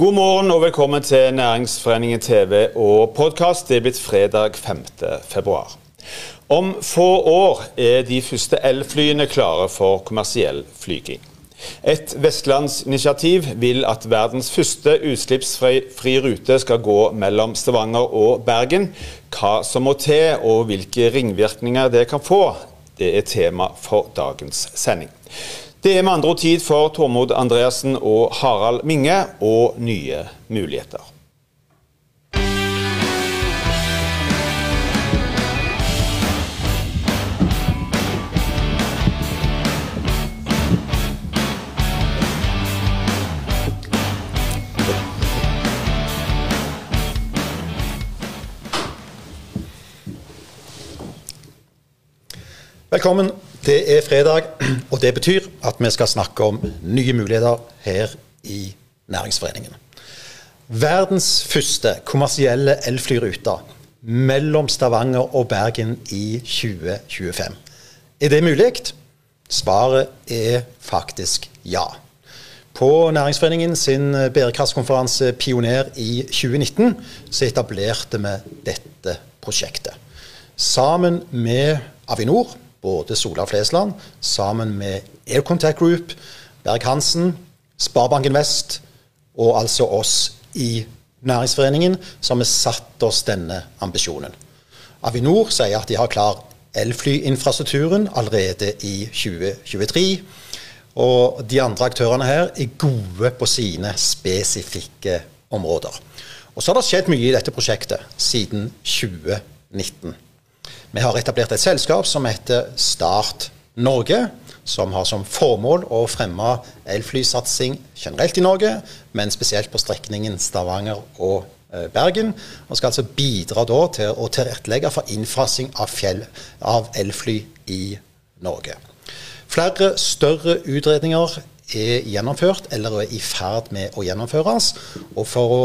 God morgen og velkommen til Næringsforeningen TV og podkast. Det er blitt fredag 5. februar. Om få år er de første elflyene klare for kommersiell flyging. Et vestlandsinitiativ vil at verdens første utslippsfri rute skal gå mellom Stavanger og Bergen. Hva som må til og hvilke ringvirkninger det kan få, det er tema for dagens sending. Det er med andre ord tid for Tormod Andreassen og Harald Minge og nye muligheter. Velkommen. Det er fredag, og det betyr at vi skal snakke om nye muligheter her i Næringsforeningen. Verdens første kommersielle elflyrute mellom Stavanger og Bergen i 2025. Er det mulig? Svaret er faktisk ja. På Næringsforeningen sin bærekraftskonferanse Pioner i 2019 så etablerte vi dette prosjektet. Sammen med Avinor både Sola Flesland sammen med Aircontact Group, Berg-Hansen, Sparebanken Vest og altså oss i Næringsforeningen som har satt oss denne ambisjonen. Avinor sier at de har klar elflyinfrastrukturen allerede i 2023. Og de andre aktørene her er gode på sine spesifikke områder. Og så har det skjedd mye i dette prosjektet siden 2019. Vi har etablert et selskap som heter Start Norge, som har som formål å fremme elflysatsing generelt i Norge, men spesielt på strekningen Stavanger og eh, Bergen. Og skal altså bidra til å tilrettelegge for innfasing av, fjell, av elfly i Norge. Flere større utredninger er gjennomført eller er i ferd med å gjennomføres. Og for å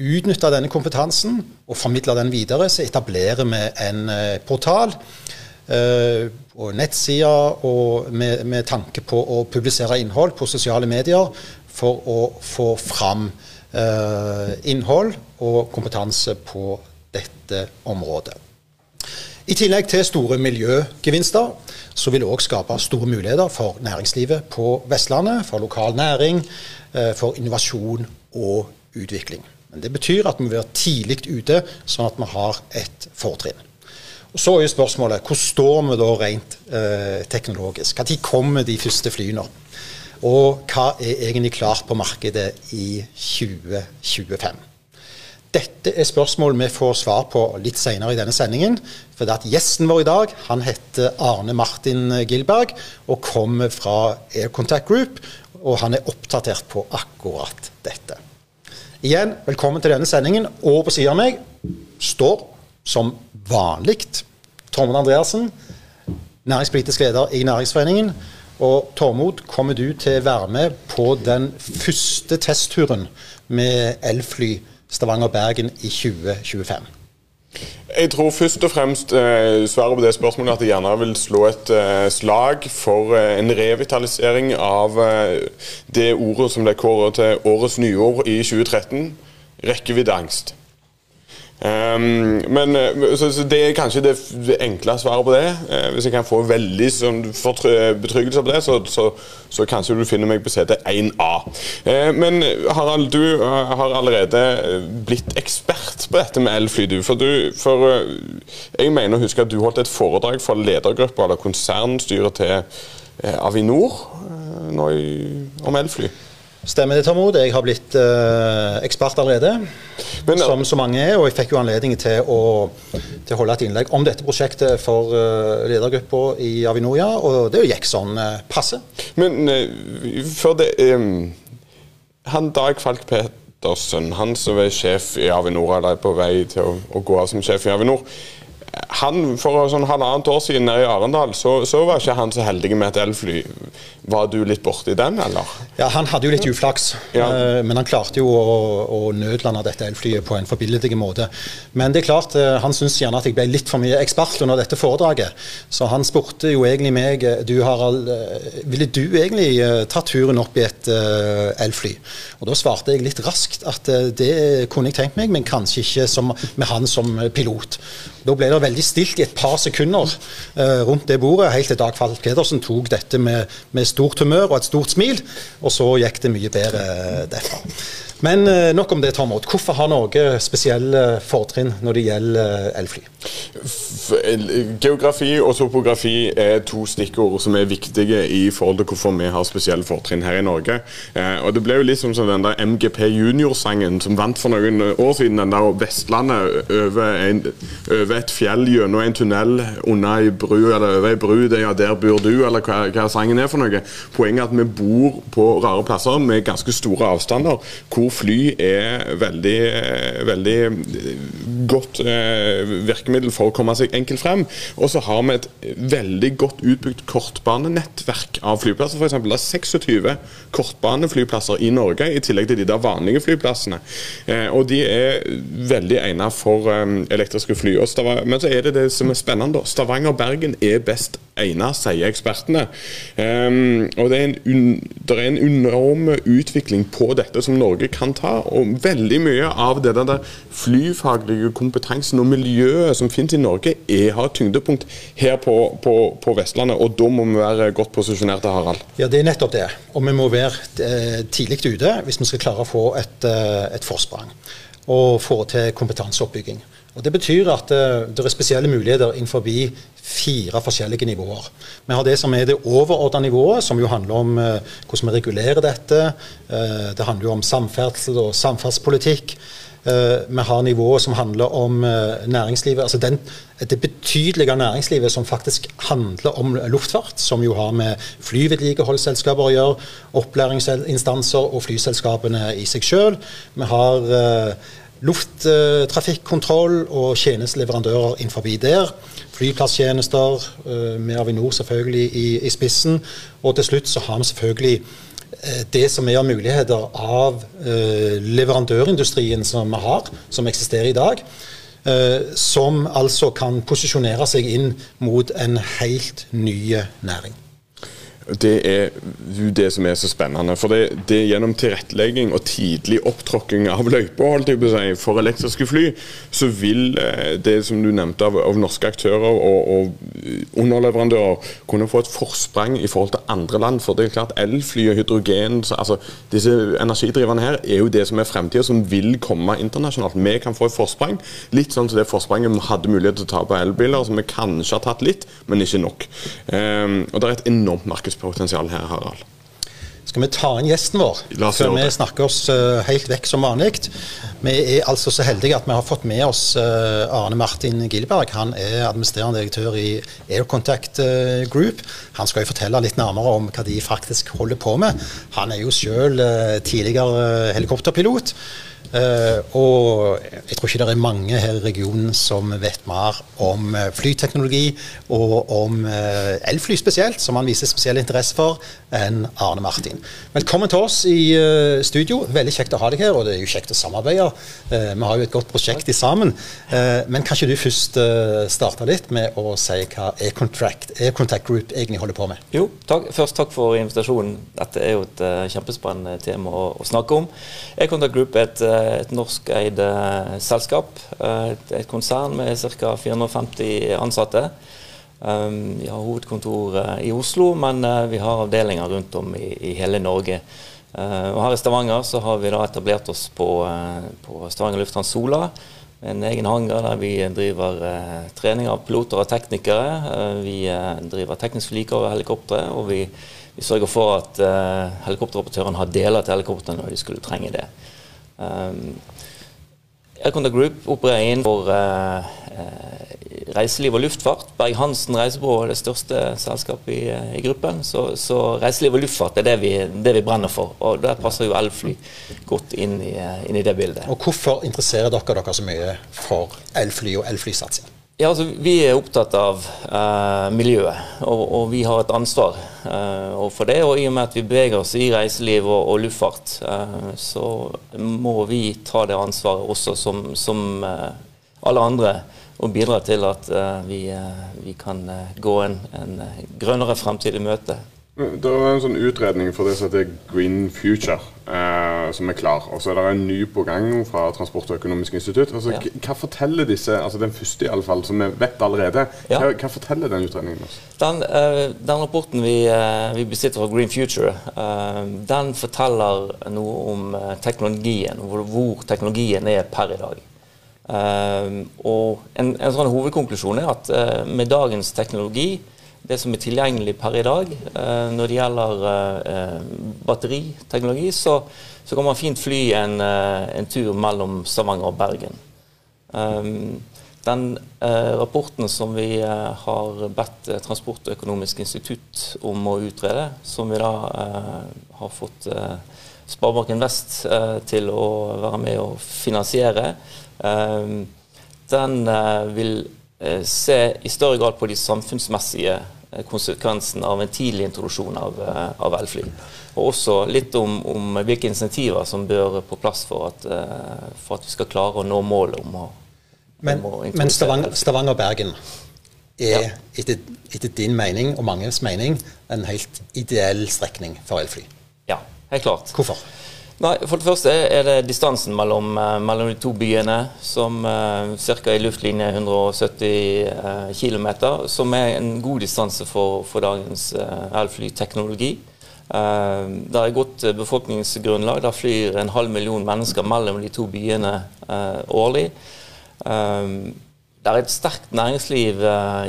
utnytte denne kompetansen og formidle den videre, så etablerer vi en eh, portal og nettsider og med, med, tanke på å publisere innhold på sosiale medier for å få fram uh, innhold og kompetanse på dette området. I tillegg til store miljøgevinster, så vil det òg skape store muligheter for næringslivet på Vestlandet, for lokal næring, for innovasjon og utvikling. Men det betyr at vi må være tidlig ute, sånn at vi har et fortrinn. Og Så er spørsmålet hvor står vi da rent eh, teknologisk? Når kommer de første flyene? Og hva er egentlig klart på markedet i 2025? Dette er spørsmål vi får svar på litt senere i denne sendingen. For det at Gjesten vår i dag han heter Arne Martin Gilberg og kommer fra Air Contact Group. Og han er oppdatert på akkurat dette. Igjen, velkommen til denne sendingen. Og på siden av meg står som vanlig Tormod Andreassen, næringspolitisk leder i Næringsforeningen. Og Tormod, kommer du til å være med på den første testturen med elfly Stavanger-Bergen i 2025? Jeg tror først og fremst eh, svaret på det spørsmålet at jeg gjerne vil slå et eh, slag for eh, en revitalisering av eh, det ordet som ble kåret til årets nyord i 2013, rekkeviddeangst. Um, men eh, så, så Det er kanskje det, enkle svaret på det. Uh, hvis jeg kan få veldig sånn, betryggelse på det, så, så, så, kanskje du finner meg på sete 1A. Uh, men Harald, du uh, har allerede blitt ekspert på dette med elfly. Du, for, du, for jeg mener å huske at du holdt et foredrag for ledergruppa eller konsernstyret til Avinor nå i, om elfly. Stemmer det, Tormod. Jeg har blitt uh, ekspert allerede, Men, som så mange er. Og jeg fikk jo anledning til å, til å holde et innlegg om dette prosjektet for uh, ledergruppa i ja. Og det gikk sånn uh, passe. Men uh, for det Han Dag Falk Petersen, han som er sjef i Avinor, eller er på vei til å, å gå av som sjef i Avinor. Han, For sånn halvannet år siden nede i Arendal, så, så, var ikke han så heldig med et elfly. Var du litt borti den, eller? Ja, Han hadde jo litt uflaks, ja. Eh, men han klarte jo å, å nødlande dette elflyet på en forbilledlig måte. Men det er klart, eh, han syns gjerne at jeg ble litt for mye ekspert under dette foredraget. Så han spurte jo egentlig meg du Harald, ville du egentlig ta turen opp i et elfly? Og Da svarte jeg litt raskt at det kunne jeg tenkt meg, men kanskje ikke som, med han som pilot. Da ble det veldig stilt i et par sekunder eh, rundt det bordet, helt til Dag Falk Pedersen tok dette med, med, stort humør og et stort smil, og så gikk det mye bedre derfra. Men eh, nok om det, Tormod. Hvorfor har Norge spesielle fortrinn når det gjelder eh, elfly? Geografi og topografi er to stikkord som er viktige i forhold til hvorfor vi har spesielle fortrinn her i Norge. Eh, og Det ble jo liksom som den der MGP Junior-sangen som vant for noen år siden. Den der Vestlandet over, en, over et fjell gjennom en tunnel under ei bru, eller over ei bru, det, ja, der bor du, eller hva, hva sangen er for noe. Poenget er at vi bor på rare plasser med ganske store avstander. hvor fly er veldig, veldig godt eh, virkemiddel for å komme seg enkelt frem. Og så har vi et veldig godt utbygd kortbanenettverk av flyplasser. Eksempel, det er 26 kortbaneflyplasser i Norge, i tillegg til de der vanlige flyplassene. Eh, og de er veldig egnet for eh, elektriske fly. men så er det det som er spennende. Stavanger-Bergen er best egnet, sier ekspertene. Um, og det er, en, det er en enorm utvikling på dette som Norge kan kan ta. Og veldig mye av det der flyfaglige kompetansen og miljøet som finnes i Norge, er, har tyngdepunkt her på, på, på, Vestlandet. Og da må vi være godt posisjonerte, Harald. Ja, det er nettopp det. Og vi må være eh, tidlig ute hvis vi skal klare å få et, eh, et forsprang. Og få til kompetanseoppbygging. Og Det betyr at det, det er spesielle muligheter innenfor fire forskjellige nivåer. Vi har det som er det overordnede nivået, som jo handler om eh, hvordan vi regulerer dette. Eh, det handler jo om samferdsel og samferdselspolitikk. vi har nivået som handler om næringslivet. altså den, Det betydelige næringslivet som faktisk handler om luftfart, som jo har med flyvedlikeholdsselskaper å gjøre, opplæringsinstanser og flyselskapene i seg sjøl. Vi har lufttrafikkontroll og tjenesteleverandører innenfor der. Flyplasstjenester, eh, med Avinor selvfølgelig i, i, spissen. Og til slutt så har vi selvfølgelig eh, det som er av muligheter av eh, leverandørindustrien som vi har, som eksisterer i dag. Som altså kan posisjonere seg inn mot en helt ny næring. Det er det som er så spennende. For det, det gjennom tilrettelegging og tidlig opptråkking av løyper si, for elektriske fly, så vil eh, det som du nevnte av, av norske aktører og, og, underleverandører kunne få et forsprang i forhold til andre land. For det er klart elfly og hydrogen, altså disse energidriverne her, er jo det som er fremtida, som vil komme internasjonalt. Vi kan få et forsprang, litt sånn som det forspranget vi hadde mulighet til å ta på elbiler, som vi kanskje har tatt litt, men ikke nok. Um, og det er et enormt markedspotensial potensial her, Harald. Skal vi ta inn gjesten vår før vi snakker oss uh, helt vekk som vanlig? Vi er altså så heldige at vi har fått med oss uh, Arne Martin Gilberg. Han er administrerende direktør i Air Contact uh, Group. Han skal jo fortelle litt nærmere om hva de faktisk holder på med. Han er jo selv tidligere helikopterpilot. Uh, og jeg tror ikke det er mange her i regionen som vet mer om uh, flyteknologi og om uh, elfly spesielt, som han viser spesiell interesse for, enn Arne Martin. Velkommen til oss i studio. Veldig kjekt å ha deg her, og det er jo kjekt å samarbeide. vi har jo et godt prosjekt i sammen. men kan ikke du først starte litt med å si hva E-Contact e Group egentlig holder på med? Jo, takk. først takk for invitasjonen. Dette er jo et kjempespennende tema å, å snakke om. E-Contact Group er et et norskeid eh, selskap. Eh, et, et konsern med ca. 450 ansatte. Um, vi har hovedkontor uh, i Oslo, men vi har avdelinger rundt om i, i hele Norge. Og her i Stavanger så har vi da etablert oss på, på Stavanger lufthavn Sola. En egen hangar der vi driver trening av piloter og teknikere. vi driver teknisk vedlikehold av helikoptre, og vi, vi, sørger for at helikopteroperatørene har deler til helikoptrene når de skulle trenge det. Um, Airconda Group opererer innenfor uh, reiseliv og luftfart. Berg-Hansen reisebyrå er det største selskapet i, uh, i gruppen. Så, så, reiseliv og luftfart er det vi, det vi, brenner for. Og der passer jo elfly godt inn i, uh, inn i, det bildet. Og Hvorfor interesserer dere dere så mye for elfly og elflysatsing? Ja, altså, Vi er opptatt av eh, miljøet, og, og, vi har et ansvar eh, for det. Og i og med at vi beveger oss i reiseliv og, og luftfart, eh, så må vi ta det ansvaret også som, som alle andre. Og bidra til at vi, vi, kan gå en, en grønnere fremtid i møte. Det er en sånn utredning for det som heter Green Future, eh, som er klar. Og så er det en ny på gang fra Transport- og økonomisk institutt. Altså, ja. Hva forteller disse, altså den første i alle fall, som vi vet allerede, ja. hva, hva, forteller den utredningen oss? Den, uh, den rapporten vi, uh, vi, besitter fra Green Future, uh, den forteller noe om teknologien, hvor, teknologien er per i dag. og en, en sånn hovedkonklusjon er at med dagens teknologi det som er tilgjengelig per i dag. Eh, når det gjelder eh, batteriteknologi, så, så, kan man fint fly en, eh, en, tur mellom Stavanger og Bergen. Den rapporten som vi har bedt Transportøkonomisk institutt om å utrede, som vi da har fått Sparebanken Vest til å være med og finansiere, den vil se i større grad på de samfunnsmessige konsekvensene konsekvensen av en tidlig introduksjon av, eh, av elfly. Og også litt om, om, hvilke insentiver som bør på plass for at, eh, for at vi skal klare å nå målet om å Men, men Stavanger-Bergen er ja. etter, etter, din mening og manges mening en helt ideell strekning for elfly? Ja, helt klart. Hvorfor? Nei, For det første er det distansen mellom, eh, mellom de to byene, som uh, ca. i luftlinje 170 uh, km, som er en god distanse for, for dagens uh, elflyteknologi. Uh, det er godt befolkningsgrunnlag. Der flyr en halv million mennesker mellom de to byene årlig. Det er et sterkt næringsliv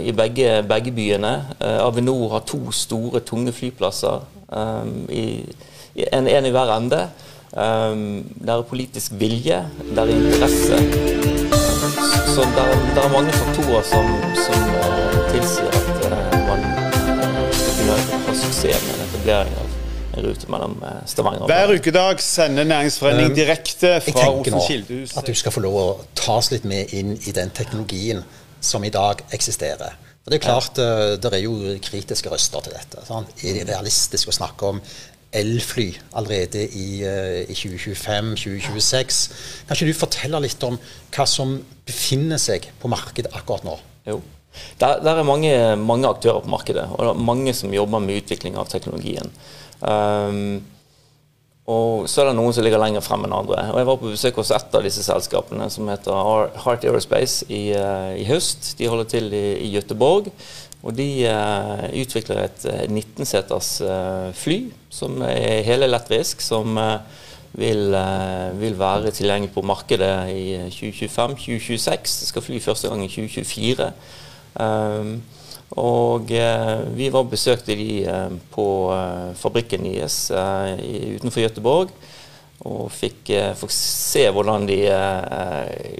i begge, begge byene. Avinor har to store, tunge flyplasser, i, en, en i hver ende. Um, det er politisk vilje, det er interesse. Så det er, det er mange faktorer som, som uh, tilsier at uh, man skal kunne ha suksess med en etablering av en rute mellom uh, Stavanger og Hver ukedag sender Næringsforeningen um, direkte fra Osen Kildehus. At du skal få lov å ta litt med inn i den teknologien som i dag eksisterer. Og det er klart, ja. Det er jo kritiske røster til dette. Sant? Er det realistisk å snakke om elfly allerede i, uh, i 2025-2026. Kan ikke du fortelle litt om hva som befinner seg på markedet akkurat nå? Jo. Der, der er mange, mange, aktører på markedet, og det er mange som jobber med utvikling av teknologien. Um, og så er det noen som ligger lenger frem enn andre. Og Jeg var på besøk hos et av disse selskapene, som heter Heart Aerospace, i, uh, i høst. De holder til i, i Göteborg. Og de uh, utvikler et 19-seters uh, fly som er helelektrisk, som uh, vil, vil, være tilgjengelig på markedet i 2025-2026. Det skal fly første gang i 2024. Um, og vi var besøkte de på fabrikken deres utenfor Gøteborg. Og fikk, fikk, se hvordan de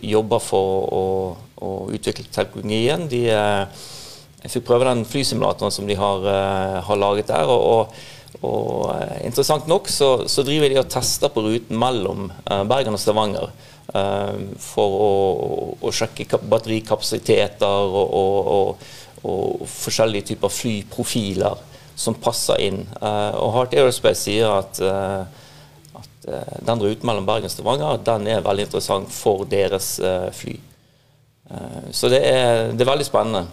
jobber for å, å utvikle teknologien. De jeg fikk prøve den flysimulatoren som de har, uh, har laget der. og, og og uh, Interessant nok så, så, driver de og tester på ruten mellom uh, Bergen og Stavanger for å, å, sjekke batterikapasiteter og, og, forskjellige typer flyprofiler som passer inn. og Heart Aerospace sier at den ruten mellom Bergen og Stavanger den er veldig interessant for deres fly. så det er, det er veldig spennende.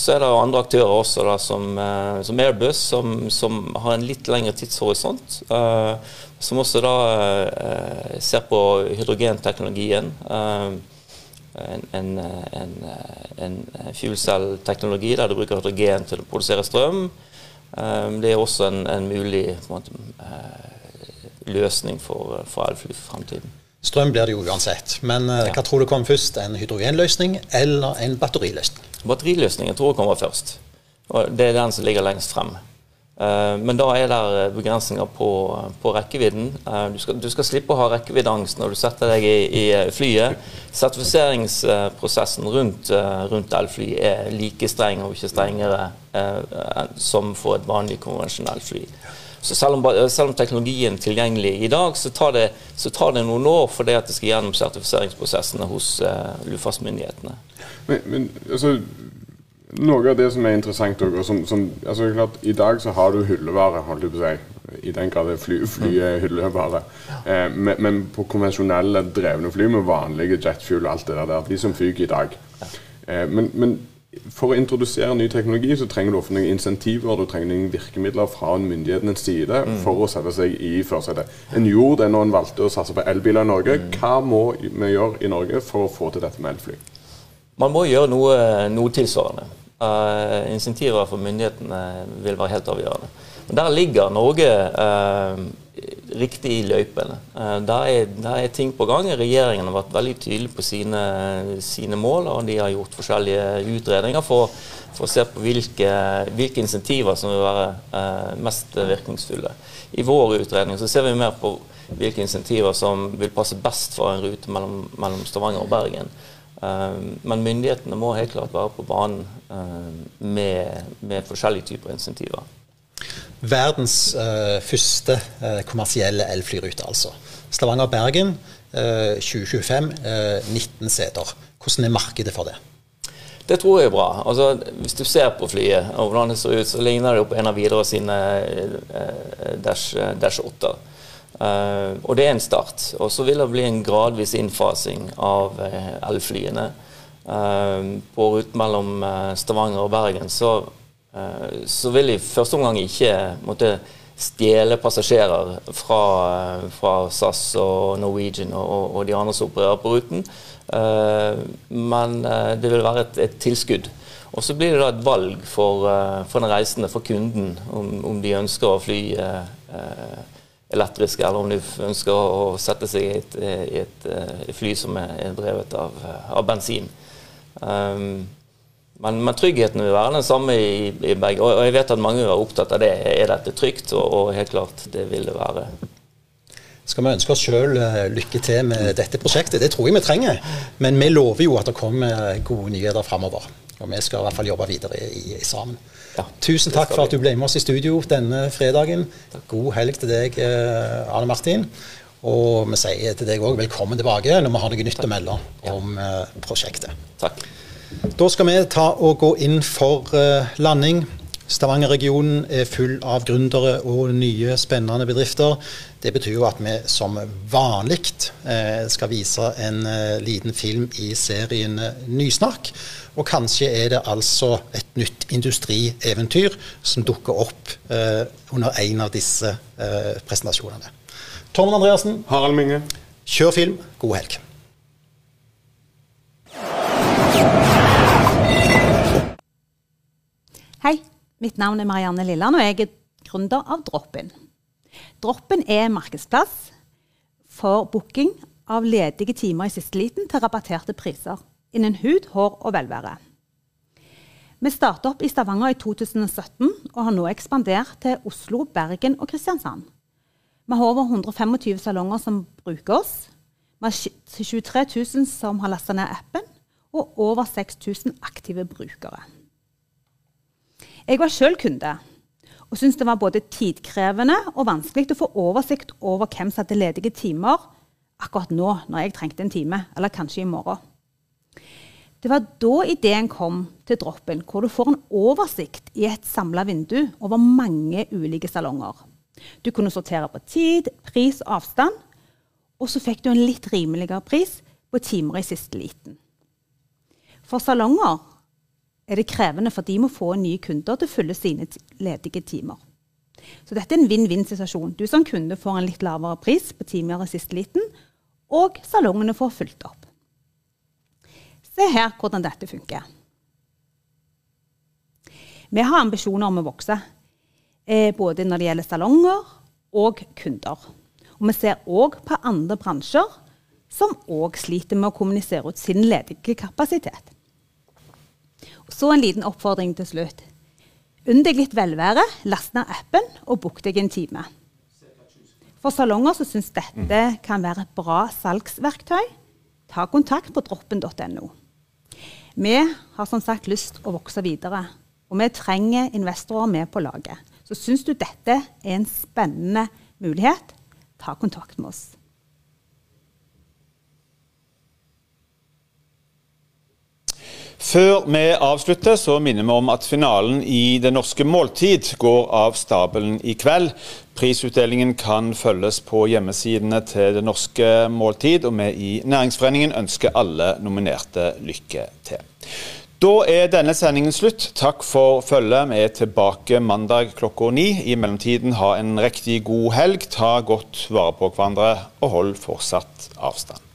Så er det andre aktører også, da, som, uh, som, Airbus, som, som, har en litt lengre tidshorisont. Uh, som også da uh, ser på hydrogenteknologien. en, en, en, en fuelcell-teknologi der du bruker hydrogen til å produsere strøm. det er også en, mulig måte, løsning for, for elfly for fremtiden. Strøm blir det jo uansett. Men ja. hva tror du kommer først? En hydrogenløsning eller en batteriløsning? Batteriløsningen tror jeg kommer først. Og Det er den som ligger lengst frem. Eh, men da er det begrensninger på, på rekkevidden. Eh, du skal, du skal, slippe å ha rekkeviddeangst når du setter deg i, i flyet. Sertifiseringsprosessen rundt, rundt elfly er like streng og ikke strengere som for et vanlig konvensjonelt fly. Så selv om, selv om teknologien er tilgjengelig i dag, så tar det, så tar det noen år for det at det skal gjennom sertifiseringsprosessene hos uh, luftfartsmyndighetene. Men, men altså, noe av det som er interessant og som, som, altså, klart, I dag så har du hyllevare, holdt jeg på å si. I den grad fly, fly er hyllevare. Eh, men, men, på konvensjonelle drevne fly med vanlige jetfuel og alt det der, de som fyker i dag. Eh, men, men for å introdusere ny teknologi så trenger du ofte noen insentiver du trenger noen virkemidler fra myndighetenes side mm. for å sette seg i førersetet. En gjorde det når en valgte å satse på elbiler i Norge. Mm. Hva må vi gjøre i Norge for å få til dette med elfly? Man må gjøre noe, noe tilsvarende. Uh, insentiver for myndighetene vil være helt avgjørende. Men Der ligger Norge uh, riktig i løypene. Uh, der, er, der, er, ting på gang. Regjeringen har vært veldig tydelig på sine, sine mål, og de har gjort forskjellige utredninger for, for å se på hvilke, hvilke, insentiver som vil være uh, mest virkningsfulle. I vår utredning så ser vi mer på hvilke insentiver som vil passe best for en rute mellom, mellom Stavanger og Bergen. Uh, men myndighetene må helt klart være på banen med, med forskjellige typer insentiver verdens uh, første uh, kommersielle elflyrute, altså. Stavanger-Bergen uh, 2025, 19 seter. Hvordan er markedet for det? Det tror jeg er bra. Altså, hvis du ser på flyet og hvordan det ser ut, så ligner det på en av Widerøe sine Dash, Dash 8. og det er en start. Og så vil det bli en gradvis innfasing av elflyene. på ruten mellom Stavanger og Bergen så Eh, så vil i første omgang ikke måtte stjele passasjerer fra, fra, SAS og Norwegian og, og, de andre som opererer på ruten. Eh, men eh, det vil være et, et tilskudd. Og så blir det da et valg for, for den reisende, for kunden, om, om de ønsker å fly eh, elektrisk, eller om de ønsker å sette seg i et, et, et fly som er drevet av, av bensin. Men, men, tryggheten vil være den samme i, i begge. Og, jeg vet at mange er opptatt av det. Er dette trygt? Og, og helt klart, det vil det være. Skal vi ønske oss sjøl eh, lykke til med dette prosjektet? Det tror jeg vi trenger. Men vi lover jo at det kommer gode nyheter framover. Og vi skal i hvert fall jobbe videre i, i sammen. Ja, Tusen takk for at du ble med oss i studio denne fredagen. God helg til deg, eh, Arne Martin. Og vi sier til deg òg velkommen tilbake når vi har noe nytt å melde om. Eh, prosjektet. Takk. Da skal vi ta og gå inn for uh, landing. Stavanger-regionen er full av gründere og nye, spennende bedrifter. Det betyr jo at vi som vanlig eh, skal vise en eh, liten film i serien eh, Nysnakk. Og kanskje er det altså et nytt industrieventyr som dukker opp eh, under en av disse eh, presentasjonene. Tormod Andreassen. Harald Minge. Kjør film. God helg. Hei, mitt navn er Marianne Lilland, og jeg er gründer av. Droppen er markedsplass for booking av ledige timer i siste liten til rabatterte priser innen hud, hår og velvære. Vi startet opp i Stavanger i 2017 og har nå ekspandert til Oslo, Bergen og Kristiansand. Vi har over 125 salonger som bruker oss. Vi har 23 000 som har lasta ned appen, og over 6000 aktive brukere. Jeg var sjøl kunde og syntes det var både tidkrevende og vanskelig å få oversikt over hvem som hadde ledige timer akkurat nå når jeg trengte en time, eller kanskje i morgen. Det var da ideen kom til Droppen, hvor du får en oversikt i et samla vindu over mange ulike salonger. Du kunne sortere på tid, pris og avstand, og så fikk du en litt rimeligere pris på timer i siste liten. For salonger er det krevende, for de må få nye kunder til å fylle sine ledige timer. Så dette er en vinn-vinn-situasjon. Du som kunde får en litt lavere pris på timer i siste liten, og salongene får fulgt opp. Se her hvordan dette funker. Vi har ambisjoner om å vokse, eh, både når det gjelder salonger og kunder. Og vi ser òg på andre bransjer som òg sliter med å kommunisere ut sin ledige kapasitet. Så en liten oppfordring til slutt. Unn deg litt velvære, last ned appen og book deg en time. For salonger som syns dette kan være et bra salgsverktøy, ta kontakt på droppen.no. Vi har som sagt lyst å vokse videre, og vi trenger investorer med på laget. Så syns du dette er en spennende mulighet, ta kontakt med oss. Før vi avslutter, så minner vi om at finalen i Det norske måltid går av stabelen i kveld. Prisutdelingen kan følges på hjemmesidene til Det norske måltid, og vi i Næringsforeningen ønsker alle nominerte lykke til. Da er denne sendingen slutt. Takk for følget. Vi er tilbake mandag klokka ni. I mellomtiden ha en riktig god helg. Ta godt vare på hverandre, og hold fortsatt avstand.